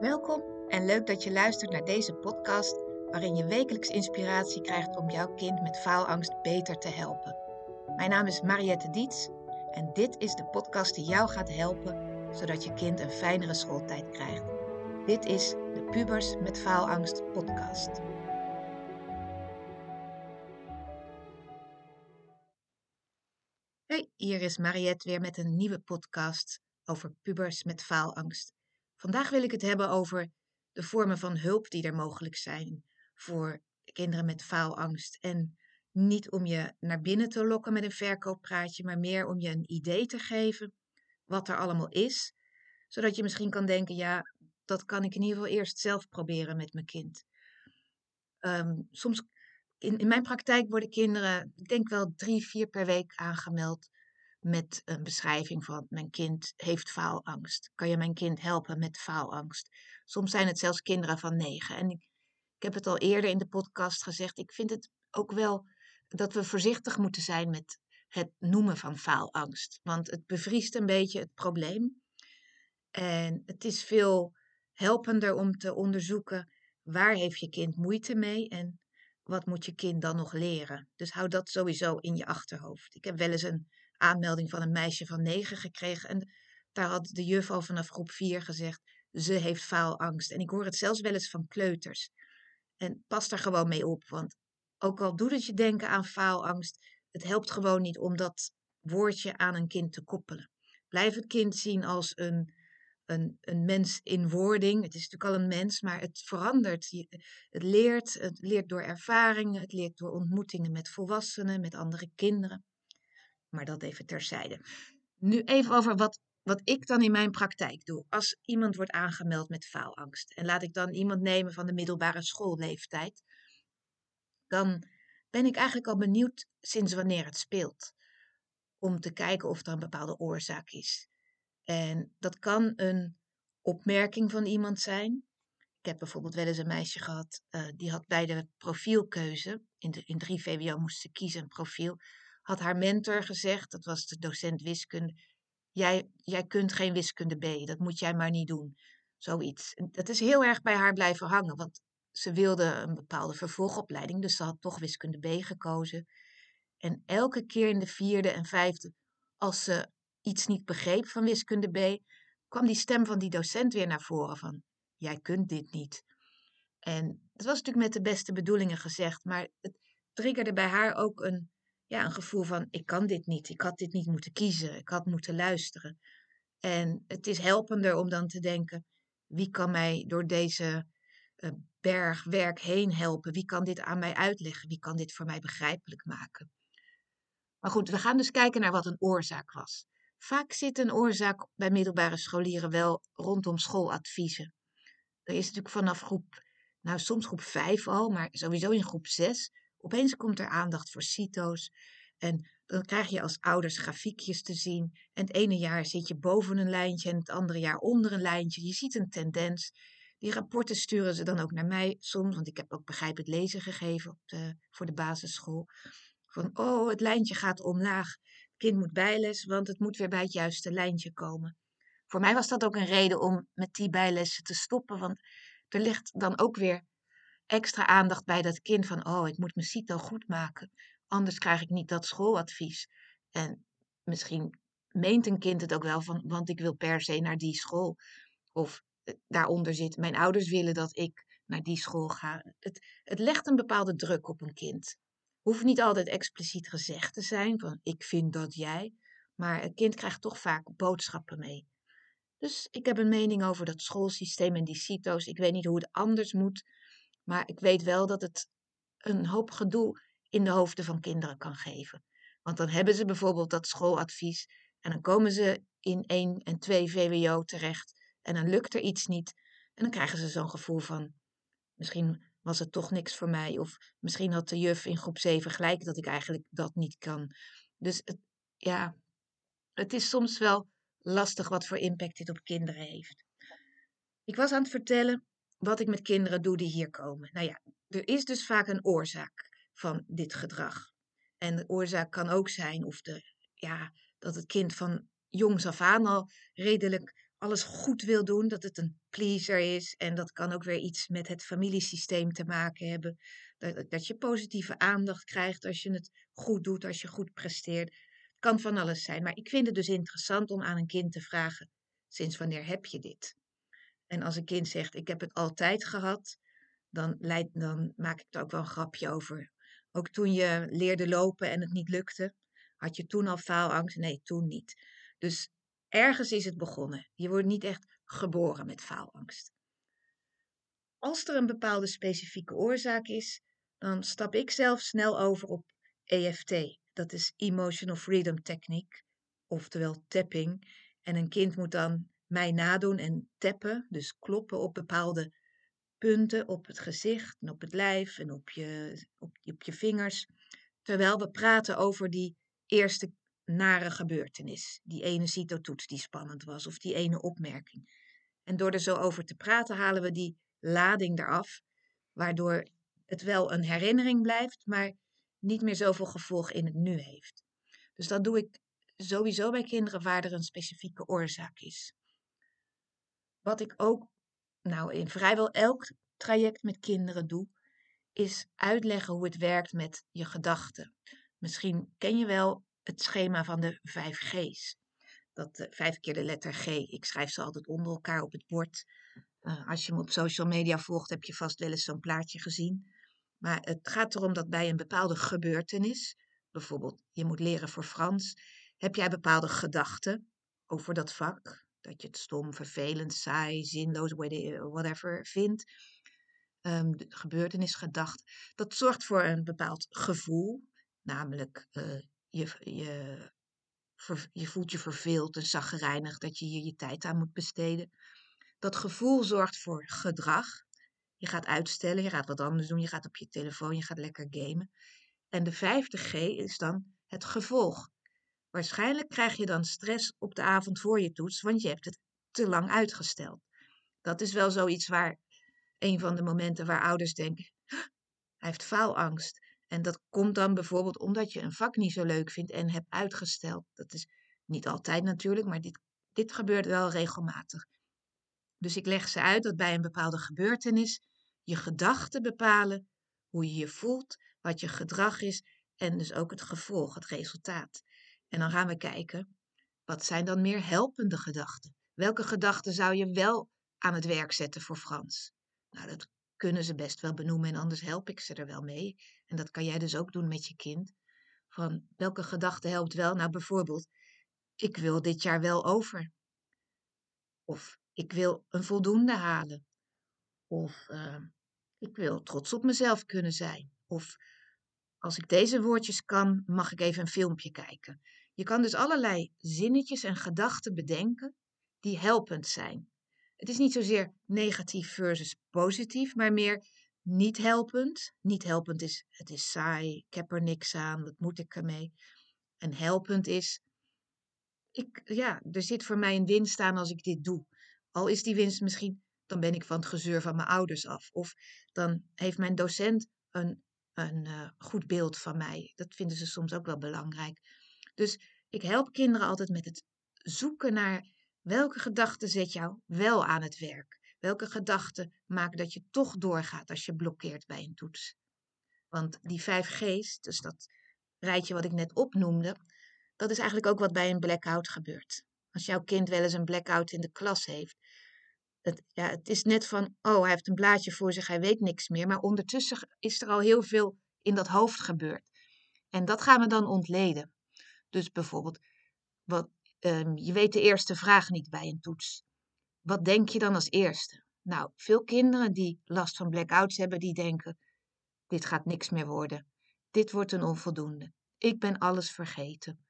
Welkom en leuk dat je luistert naar deze podcast waarin je wekelijks inspiratie krijgt om jouw kind met faalangst beter te helpen. Mijn naam is Mariette Diets en dit is de podcast die jou gaat helpen zodat je kind een fijnere schooltijd krijgt. Dit is de Pubers met Faalangst podcast. Hey, hier is Mariette weer met een nieuwe podcast over pubers met faalangst. Vandaag wil ik het hebben over de vormen van hulp die er mogelijk zijn voor kinderen met faalangst. En niet om je naar binnen te lokken met een verkooppraatje, maar meer om je een idee te geven wat er allemaal is, zodat je misschien kan denken, ja, dat kan ik in ieder geval eerst zelf proberen met mijn kind. Ehm, soms in, in mijn praktijk worden kinderen, ik denk wel drie, vier per week aangemeld met een beschrijving van mijn kind heeft faalangst. Kan je mijn kind helpen met faalangst? Soms zijn het zelfs kinderen van negen. En ik, ik heb het al eerder in de podcast gezegd. Ik vind het ook wel dat we voorzichtig moeten zijn met het noemen van faalangst. Want het bevriest een beetje het probleem. En het is veel helpender om te onderzoeken waar heeft je kind moeite mee en wat moet je kind dan nog leren. Dus hou dat sowieso in je achterhoofd. Ik heb wel eens een aanmelding van een meisje van negen gekregen. En daar had de juf al vanaf groep vier gezegd, ze heeft faalangst. En ik hoor het zelfs wel eens van kleuters. En pas daar gewoon mee op, want ook al doet het je denken aan faalangst, het helpt gewoon niet om dat woordje aan een kind te koppelen. Blijf het kind zien als een, een, een mens in wording. Het is natuurlijk al een mens, maar het verandert. Het leert, het leert door ervaringen, het leert door ontmoetingen met volwassenen, met andere kinderen. Maar dat even terzijde. Nu even over wat, wat ik dan in mijn praktijk doe. Als iemand wordt aangemeld met faalangst. En laat ik dan iemand nemen van de middelbare schoolleeftijd. Dan ben ik eigenlijk al benieuwd sinds wanneer het speelt. Om te kijken of er een bepaalde oorzaak is. En dat kan een opmerking van iemand zijn. Ik heb bijvoorbeeld wel eens een meisje gehad, uh, die had bij de profielkeuze, in, de, in 3 VWO moest ze kiezen een profiel, had haar mentor gezegd, dat was de docent wiskunde, jij, jij kunt geen wiskunde B, dat moet jij maar niet doen. Zoiets. Dat is heel erg bij haar blijven hangen, want ze wilde een bepaalde vervolgopleiding, dus ze had toch wiskunde B gekozen. En elke keer in de vierde en vijfde, als ze iets niet begreep van wiskunde B, kwam die stem van die docent weer naar voren van, jij kunt dit niet. En dat was natuurlijk met de beste bedoelingen gezegd, maar het triggerde bij haar ook een ja, een gevoel van ik kan dit niet, ik had dit niet moeten kiezen, ik had moeten luisteren. En het is helpender om dan te denken, wie kan mij door deze uh, berg werk heen helpen? Wie kan dit aan mij uitleggen? Wie kan dit voor mij begrijpelijk maken? Maar goed, we gaan dus kijken naar wat een oorzaak was. Vaak zit een oorzaak bij middelbare scholieren wel rondom schooladviezen. Er is natuurlijk vanaf groep, nou soms groep 5 al, maar sowieso in groep 6 Opeens komt er aandacht voor CITO's. En dan krijg je als ouders grafiekjes te zien. En het ene jaar zit je boven een lijntje en het andere jaar onder een lijntje. Je ziet een tendens. Die rapporten sturen ze dan ook naar mij soms, want ik heb ook begrijpend lezen gegeven op de, voor de basisschool. Van, oh, het lijntje gaat omlaag. Het kind moet bijles, want het moet weer bij het juiste lijntje komen. Voor mij was dat ook een reden om met die bijlessen te stoppen, want er ligt dan ook weer extra aandacht bij dat kind van, oh, ik moet mijn CITO goed maken, anders krijg ik niet dat schooladvies. En misschien meent een kind het ook wel van, want ik wil per se naar die school. Of eh, daaronder zit, mijn ouders willen dat ik naar die school ga. Het, het legt een bepaalde druk op een kind. Hoeft niet altijd expliciet gezegd te zijn van, ik vind dat jij. Maar het kind krijgt toch vaak boodschappen mee. Dus ik heb een mening over dat schoolsysteem en die CITO's. Ik weet niet hoe het anders moet. Maar ik weet wel dat het een hoop gedoe in de hoofden van kinderen kan geven. Want dan hebben ze bijvoorbeeld dat schooladvies en dan komen ze in 1 en 2 VWO terecht en dan lukt er iets niet. En dan krijgen ze zo'n gevoel van, misschien was het toch niks voor mij. Of misschien had de juf in groep 7 gelijk dat ik eigenlijk dat niet kan. Dus het, ja, het is soms wel lastig wat voor impact dit op kinderen heeft. Ik was aan het vertellen wat ik met kinderen doe die hier komen. Nou ja, er is dus vaak een oorzaak van dit gedrag. En de oorzaak kan ook zijn of de, ja, dat het kind van jongs af aan al redelijk alles goed wil doen, dat het een pleaser is. En dat kan ook weer iets met het familiesysteem te maken hebben. Dat, dat je positieve aandacht krijgt als je het goed doet, als je goed presteert. Kan van alles zijn. Maar ik vind het dus interessant om aan een kind te vragen: sinds wanneer heb je dit? En als een kind zegt: ik heb het altijd gehad, dan, leid, dan maak ik er ook wel een grapje over. Ook toen je leerde lopen en het niet lukte, had je toen al faalangst? Nee, toen niet. Dus ergens is het begonnen. Je wordt niet echt geboren met faalangst. Als er een bepaalde specifieke oorzaak is, dan stap ik zelf snel over op EFT. Dat is Emotional Freedom Technique, oftewel tapping. En een kind moet dan mij nadoen en tappen, dus kloppen op bepaalde punten op het gezicht en op het lijf en op je, op, je vingers. Terwijl we praten over die eerste nare gebeurtenis. Die ene citotoets die spannend was of die ene opmerking. En door er zo over te praten halen we die lading eraf, waardoor het wel een herinnering blijft, maar niet meer zoveel gevolg in het nu heeft. Dus dat doe ik sowieso bij kinderen waar er een specifieke oorzaak is. Wat ik ook nou, in vrijwel elk traject met kinderen doe, is uitleggen hoe het werkt met je gedachten. Misschien ken je wel het schema van de vijf G's. Dat uh, vijf keer de letter G. Ik schrijf ze altijd onder elkaar op het bord. Uh, als je me op social media volgt, heb je vast wel eens zo'n plaatje gezien. Maar het gaat erom dat bij een bepaalde gebeurtenis, bijvoorbeeld je moet leren voor Frans, heb jij bepaalde gedachten over dat vak. Dat je het stom, vervelend, saai, zinloos, whatever vindt. Um, de gebeurtenisgedachte. Dat zorgt voor een bepaald gevoel. Namelijk, uh, je, je, je voelt je verveeld en zaggerijnig dat je hier je tijd aan moet besteden. Dat gevoel zorgt voor gedrag. Je gaat uitstellen, je gaat wat anders doen, je gaat op je telefoon, je gaat lekker gamen. En de vijfde G is dan het gevolg. Waarschijnlijk krijg je dan stress op de avond voor je toets, want je hebt het te lang uitgesteld. Dat is wel zoiets waar een van de momenten waar ouders denken: hij heeft faalangst. En dat komt dan bijvoorbeeld omdat je een vak niet zo leuk vindt en hebt uitgesteld. Dat is niet altijd natuurlijk, maar dit, dit gebeurt wel regelmatig. Dus ik leg ze uit dat bij een bepaalde gebeurtenis je gedachten bepalen hoe je je voelt, wat je gedrag is en dus ook het gevolg, het resultaat. En dan gaan we kijken, wat zijn dan meer helpende gedachten? Welke gedachten zou je wel aan het werk zetten voor Frans? Nou, dat kunnen ze best wel benoemen en anders help ik ze er wel mee. En dat kan jij dus ook doen met je kind. Van welke gedachte helpt wel? Nou, bijvoorbeeld, ik wil dit jaar wel over. Of ik wil een voldoende halen. Of uh, ik wil trots op mezelf kunnen zijn. Of als ik deze woordjes kan, mag ik even een filmpje kijken. Je kan dus allerlei zinnetjes en gedachten bedenken die helpend zijn. Het is niet zozeer negatief versus positief, maar meer niet helpend. Niet helpend is, het is saai, ik heb er niks aan, wat moet ik ermee? En helpend is, ik, ja, er zit voor mij een winst aan als ik dit doe. Al is die winst misschien, dan ben ik van het gezeur van mijn ouders af. Of dan heeft mijn docent een, een uh, goed beeld van mij. Dat vinden ze soms ook wel belangrijk. Dus ik help kinderen altijd met het zoeken naar welke gedachten zet jou wel aan het werk. Welke gedachten maken dat je toch doorgaat als je blokkeert bij een toets. Want die vijf G's, dus dat rijtje wat ik net opnoemde, dat is eigenlijk ook wat bij een blackout gebeurt. Als jouw kind wel eens een blackout in de klas heeft. Ja, het is net van, oh, hij heeft een blaadje voor zich, hij weet niks meer. Maar ondertussen is er al heel veel in dat hoofd gebeurd. En dat gaan we dan ontleden. Dus bijvoorbeeld, wat, um, je weet de eerste vraag niet bij een toets. Wat denk je dan als eerste? Nou, veel kinderen die last van blackouts hebben, die denken: dit gaat niks meer worden. Dit wordt een onvoldoende. Ik ben alles vergeten.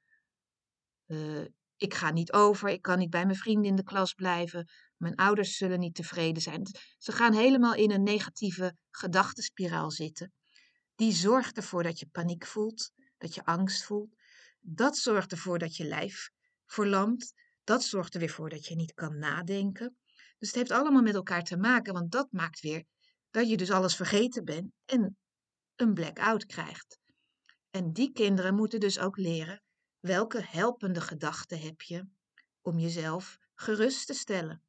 Uh, ik ga niet over, ik kan niet bij mijn vrienden in de klas blijven. Mijn ouders zullen niet tevreden zijn. Ze gaan helemaal in een negatieve gedachtenspiraal zitten. Die zorgt ervoor dat je paniek voelt, dat je angst voelt. Dat zorgt ervoor dat je lijf verlamt. Dat zorgt er weer voor dat je niet kan nadenken. Dus het heeft allemaal met elkaar te maken, want dat maakt weer dat je dus alles vergeten bent en een blackout krijgt. En die kinderen moeten dus ook leren welke helpende gedachten heb je om jezelf gerust te stellen.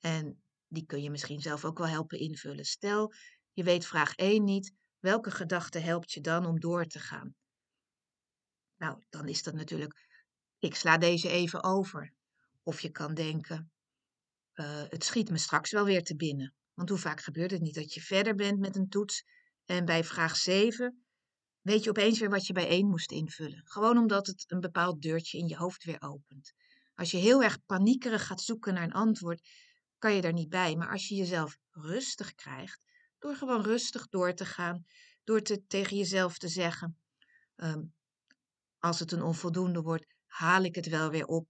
En die kun je misschien zelf ook wel helpen invullen. Stel, je weet vraag 1 niet, welke gedachte helpt je dan om door te gaan? Nou, dan is dat natuurlijk, ik sla deze even over. Of je kan denken, uh, het schiet me straks wel weer te binnen. Want hoe vaak gebeurt het niet dat je verder bent met een toets en bij vraag 7 weet je opeens weer wat je bij 1 moest invullen. Gewoon omdat het een bepaald deurtje in je hoofd weer opent. Als je heel erg paniekerig gaat zoeken naar een antwoord, kan je daar niet bij. Maar als je jezelf rustig krijgt, door gewoon rustig door te gaan, door te, tegen jezelf te zeggen, ehm, als het een onvoldoende wordt, haal ik het wel weer op.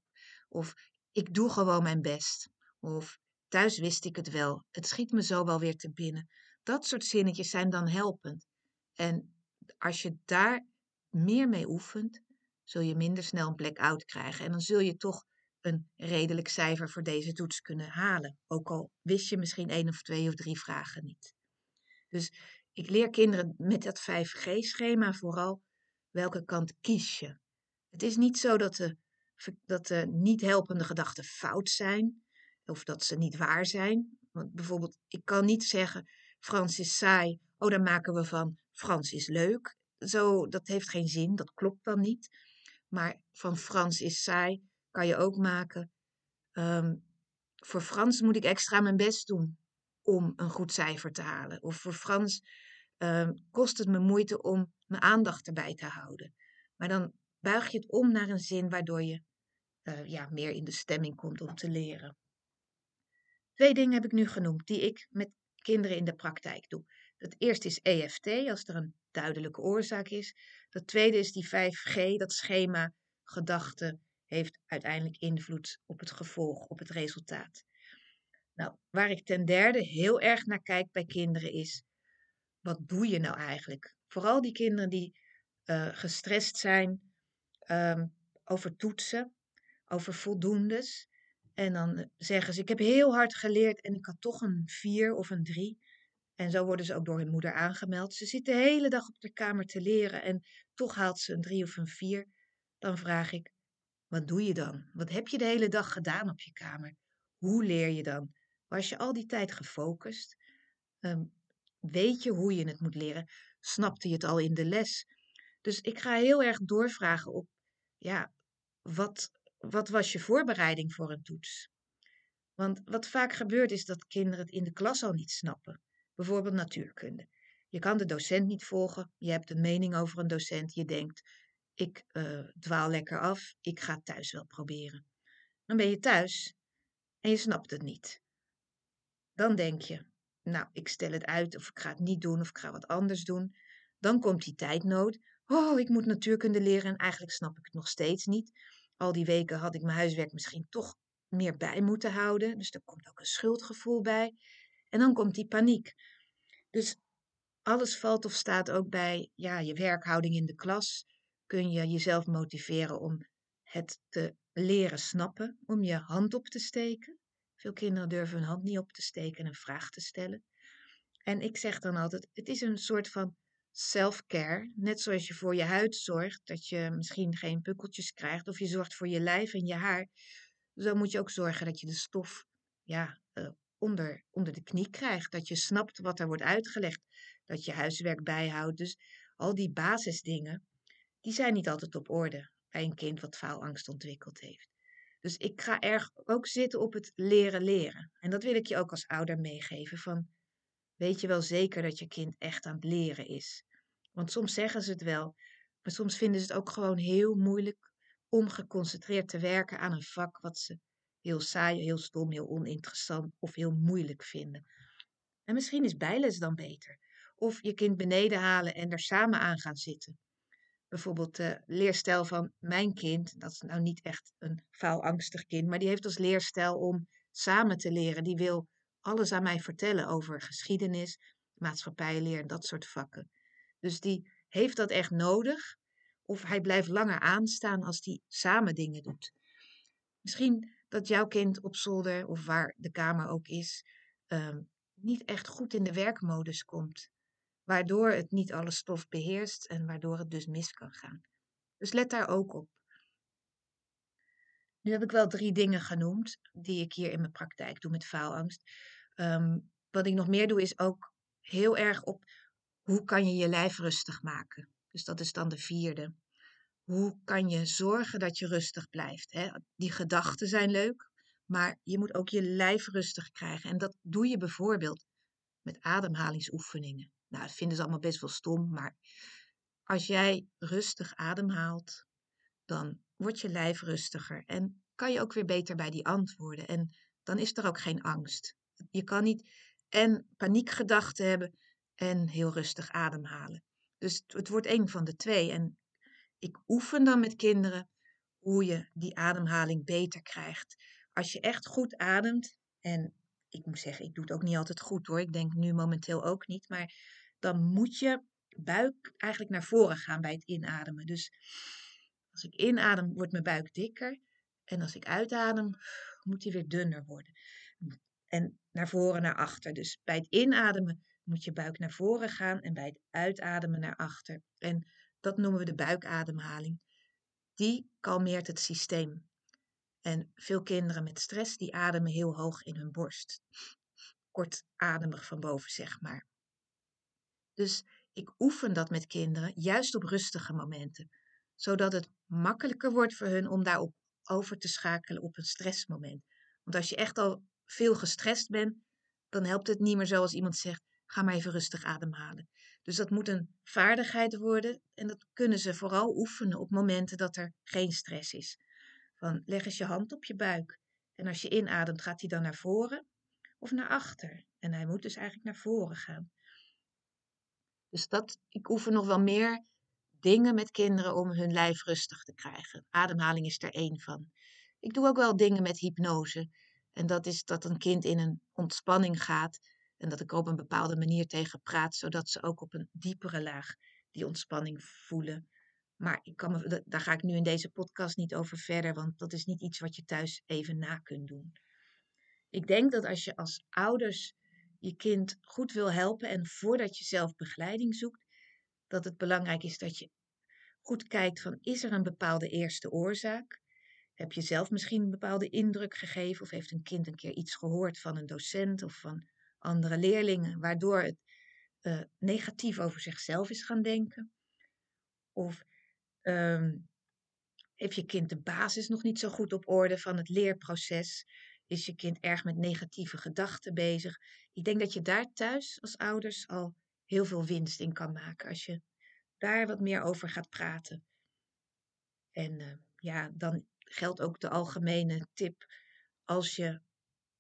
Of ik doe gewoon mijn best. Of thuis wist ik het wel, het schiet me zo wel weer te binnen. Dat soort zinnetjes zijn dan helpend. En als je daar meer mee oefent, zul je minder snel een blackout krijgen. En dan zul je toch een redelijk cijfer voor deze toets kunnen halen. Ook al wist je misschien één of twee of drie vragen niet. Dus ik leer kinderen met dat 5G-schema vooral welke kant kies je. Het is niet zo dat de, dat de niet helpende gedachten fout zijn of dat ze niet waar zijn. Want bijvoorbeeld, ik kan niet zeggen Frans is saai, oh daar maken we van Frans is leuk. Zo, dat heeft geen zin, dat klopt dan niet. Maar van Frans is saai kan je ook maken. Ehm, voor Frans moet ik extra mijn best doen om een goed cijfer te halen. Of voor Frans ehm, kost het me moeite om mijn aandacht erbij te houden. Maar dan buig je het om naar een zin waardoor je uh, ja, meer in de stemming komt om te leren. Twee dingen heb ik nu genoemd die ik met kinderen in de praktijk doe. Het eerste is EFT, als er een duidelijke oorzaak is. Dat tweede is die 5G, dat schema, gedachte, heeft uiteindelijk invloed op het gevolg, op het resultaat. Nou, waar ik ten derde heel erg naar kijk bij kinderen is, wat doe je nou eigenlijk? Vooral die kinderen die uh, gestrest zijn um, over toetsen, over voldoendes. En dan zeggen ze, ik heb heel hard geleerd en ik had toch een 4 of een 3. En zo worden ze ook door hun moeder aangemeld. Ze zit de hele dag op de kamer te leren en toch haalt ze een 3 of een 4. Dan vraag ik, wat doe je dan? Wat heb je de hele dag gedaan op je kamer? Hoe leer je dan? Was je al die tijd gefocust? Um, weet je hoe je het moet leren? Snapte je het al in de les? Dus ik ga heel erg doorvragen op, ja, wat, wat was je voorbereiding voor een toets? Want wat vaak gebeurt is dat kinderen het in de klas al niet snappen. Bijvoorbeeld natuurkunde. Je kan de docent niet volgen, je hebt een mening over een docent, je denkt, ik uh, dwaal lekker af, ik ga thuis wel proberen. Dan ben je thuis en je snapt het niet. Dan denk je, nou, ik stel het uit of ik ga het niet doen of ik ga wat anders doen. Dan komt die tijdnood. Oh, ik moet natuurkunde leren en eigenlijk snap ik het nog steeds niet. Al die weken had ik mijn huiswerk misschien toch meer bij moeten houden. Dus er komt ook een schuldgevoel bij. En dan komt die paniek. Dus alles valt of staat ook bij ja, je werkhouding in de klas. Kun je jezelf motiveren om het te leren snappen, om je hand op te steken. Veel kinderen durven hun hand niet op te steken en een vraag te stellen. En ik zeg dan altijd: het is een soort van self-care. Net zoals je voor je huid zorgt, dat je misschien geen pukkeltjes krijgt, of je zorgt voor je lijf en je haar. Zo moet je ook zorgen dat je de stof ja, uh, onder, onder de knie krijgt. Dat je snapt wat er wordt uitgelegd. Dat je huiswerk bijhoudt. Dus al die basisdingen, die zijn niet altijd op orde bij een kind wat faalangst ontwikkeld heeft. Dus ik ga erg ook zitten op het leren leren. En dat wil ik je ook als ouder meegeven. Van, weet je wel zeker dat je kind echt aan het leren is? Want soms zeggen ze het wel, maar soms vinden ze het ook gewoon heel moeilijk om geconcentreerd te werken aan een vak wat ze heel saai, heel stom, heel oninteressant of heel moeilijk vinden. En misschien is bijles dan beter. Of je kind beneden halen en er samen aan gaan zitten. Bijvoorbeeld de leerstijl van mijn kind, dat is nou niet echt een faalangstig kind, maar die heeft als leerstijl om samen te leren. Die wil alles aan mij vertellen over geschiedenis, maatschappijleer en dat soort vakken. Dus die heeft dat echt nodig. Of hij blijft langer aanstaan als die samen dingen doet. Misschien dat jouw kind op zolder of waar de kamer ook is, um, niet echt goed in de werkmodus komt. Waardoor het niet alle stof beheerst en waardoor het dus mis kan gaan. Dus let daar ook op. Nu heb ik wel drie dingen genoemd die ik hier in mijn praktijk doe met faalangst. Ehm, wat ik nog meer doe is ook heel erg op hoe kan je je lijf rustig maken. Dus dat is dan de vierde. Hoe kan je zorgen dat je rustig blijft? Hè? Die gedachten zijn leuk, maar je moet ook je lijf rustig krijgen. En dat doe je bijvoorbeeld met ademhalingsoefeningen. Nou, dat vinden ze allemaal best wel stom, maar als jij rustig ademhaalt, dan wordt je lijf rustiger en kan je ook weer beter bij die antwoorden. En dan is er ook geen angst. Je kan niet en paniekgedachten hebben en heel rustig ademhalen. Dus het wordt één van de twee. En ik oefen dan met kinderen hoe je die ademhaling beter krijgt. Als je echt goed ademt, en ik moet zeggen, ik doe het ook niet altijd goed hoor, ik denk nu momenteel ook niet, maar dan moet je buik eigenlijk naar voren gaan bij het inademen. Dus als ik inadem, wordt mijn buik dikker. En als ik uitadem, moet die weer dunner worden. En naar voren, naar achter. Dus bij het inademen moet je buik naar voren gaan en bij het uitademen naar achter. En dat noemen we de buikademhaling. Die kalmeert het systeem. En veel kinderen met stress, die ademen heel hoog in hun borst. Kortademig van boven, zeg maar. Dus ik oefen dat met kinderen juist op rustige momenten, zodat het makkelijker wordt voor hun om daarop over te schakelen op een stressmoment. Want als je echt al veel gestrest bent, dan helpt het niet meer zoals iemand zegt: ga maar even rustig ademhalen. Dus dat moet een vaardigheid worden en dat kunnen ze vooral oefenen op momenten dat er geen stress is. Van leg eens je hand op je buik en als je inademt, gaat hij dan naar voren of naar achter. En hij moet dus eigenlijk naar voren gaan. Dus dat, ik oefen nog wel meer dingen met kinderen om hun lijf rustig te krijgen. Ademhaling is er één van. Ik doe ook wel dingen met hypnose. En dat is dat een kind in een ontspanning gaat en dat ik op een bepaalde manier tegen praat, zodat ze ook op een diepere laag die ontspanning voelen. Maar ik kan daar ga ik nu in deze podcast niet over verder, want dat is niet iets wat je thuis even na kunt doen. Ik denk dat als je als ouders je kind goed wil helpen en voordat je zelf begeleiding zoekt, dat het belangrijk is dat je goed kijkt van is er een bepaalde eerste oorzaak? Heb je zelf misschien een bepaalde indruk gegeven of heeft een kind een keer iets gehoord van een docent of van andere leerlingen, waardoor het uh, negatief over zichzelf is gaan denken? Of um, heeft je kind de basis nog niet zo goed op orde van het leerproces? Is je kind erg met negatieve gedachten bezig? Ik denk dat je daar thuis als ouders al heel veel winst in kan maken als je daar wat meer over gaat praten. En uh, ja, dan geldt ook de algemene tip als je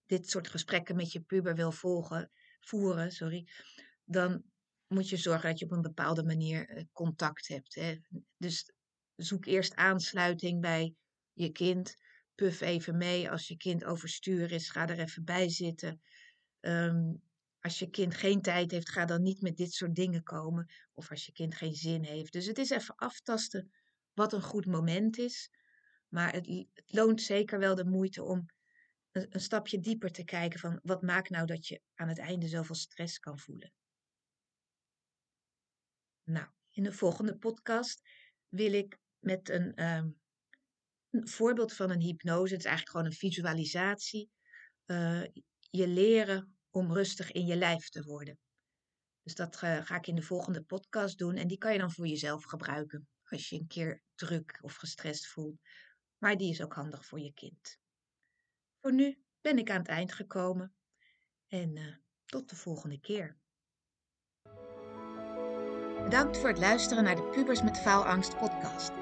dit soort gesprekken met je puber wil volgen, voeren, sorry, dan moet je zorgen dat je op een bepaalde manier eh, contact hebt. Hè. Dus zoek eerst aansluiting bij je kind. Puff even mee. Als je kind overstuur is, ga er even bij zitten. Um, als je kind geen tijd heeft, ga dan niet met dit soort dingen komen. Of als je kind geen zin heeft. Dus het is even aftasten wat een goed moment is. Maar het, loont zeker wel de moeite om een, stapje dieper te kijken van wat maakt nou dat je aan het einde zoveel stress kan voelen. Nou, in de volgende podcast wil ik met een, um, een voorbeeld van een hypnose, het is eigenlijk gewoon een visualisatie, uh, je leren om rustig in je lijf te worden. Dus dat ga, ik in de volgende podcast doen en die kan je dan voor jezelf gebruiken als je een keer druk of gestrest voelt. Maar die is ook handig voor je kind. Voor nu ben ik aan het eind gekomen en uh, tot de volgende keer. Bedankt voor het luisteren naar de Pubers met Faalangst podcast.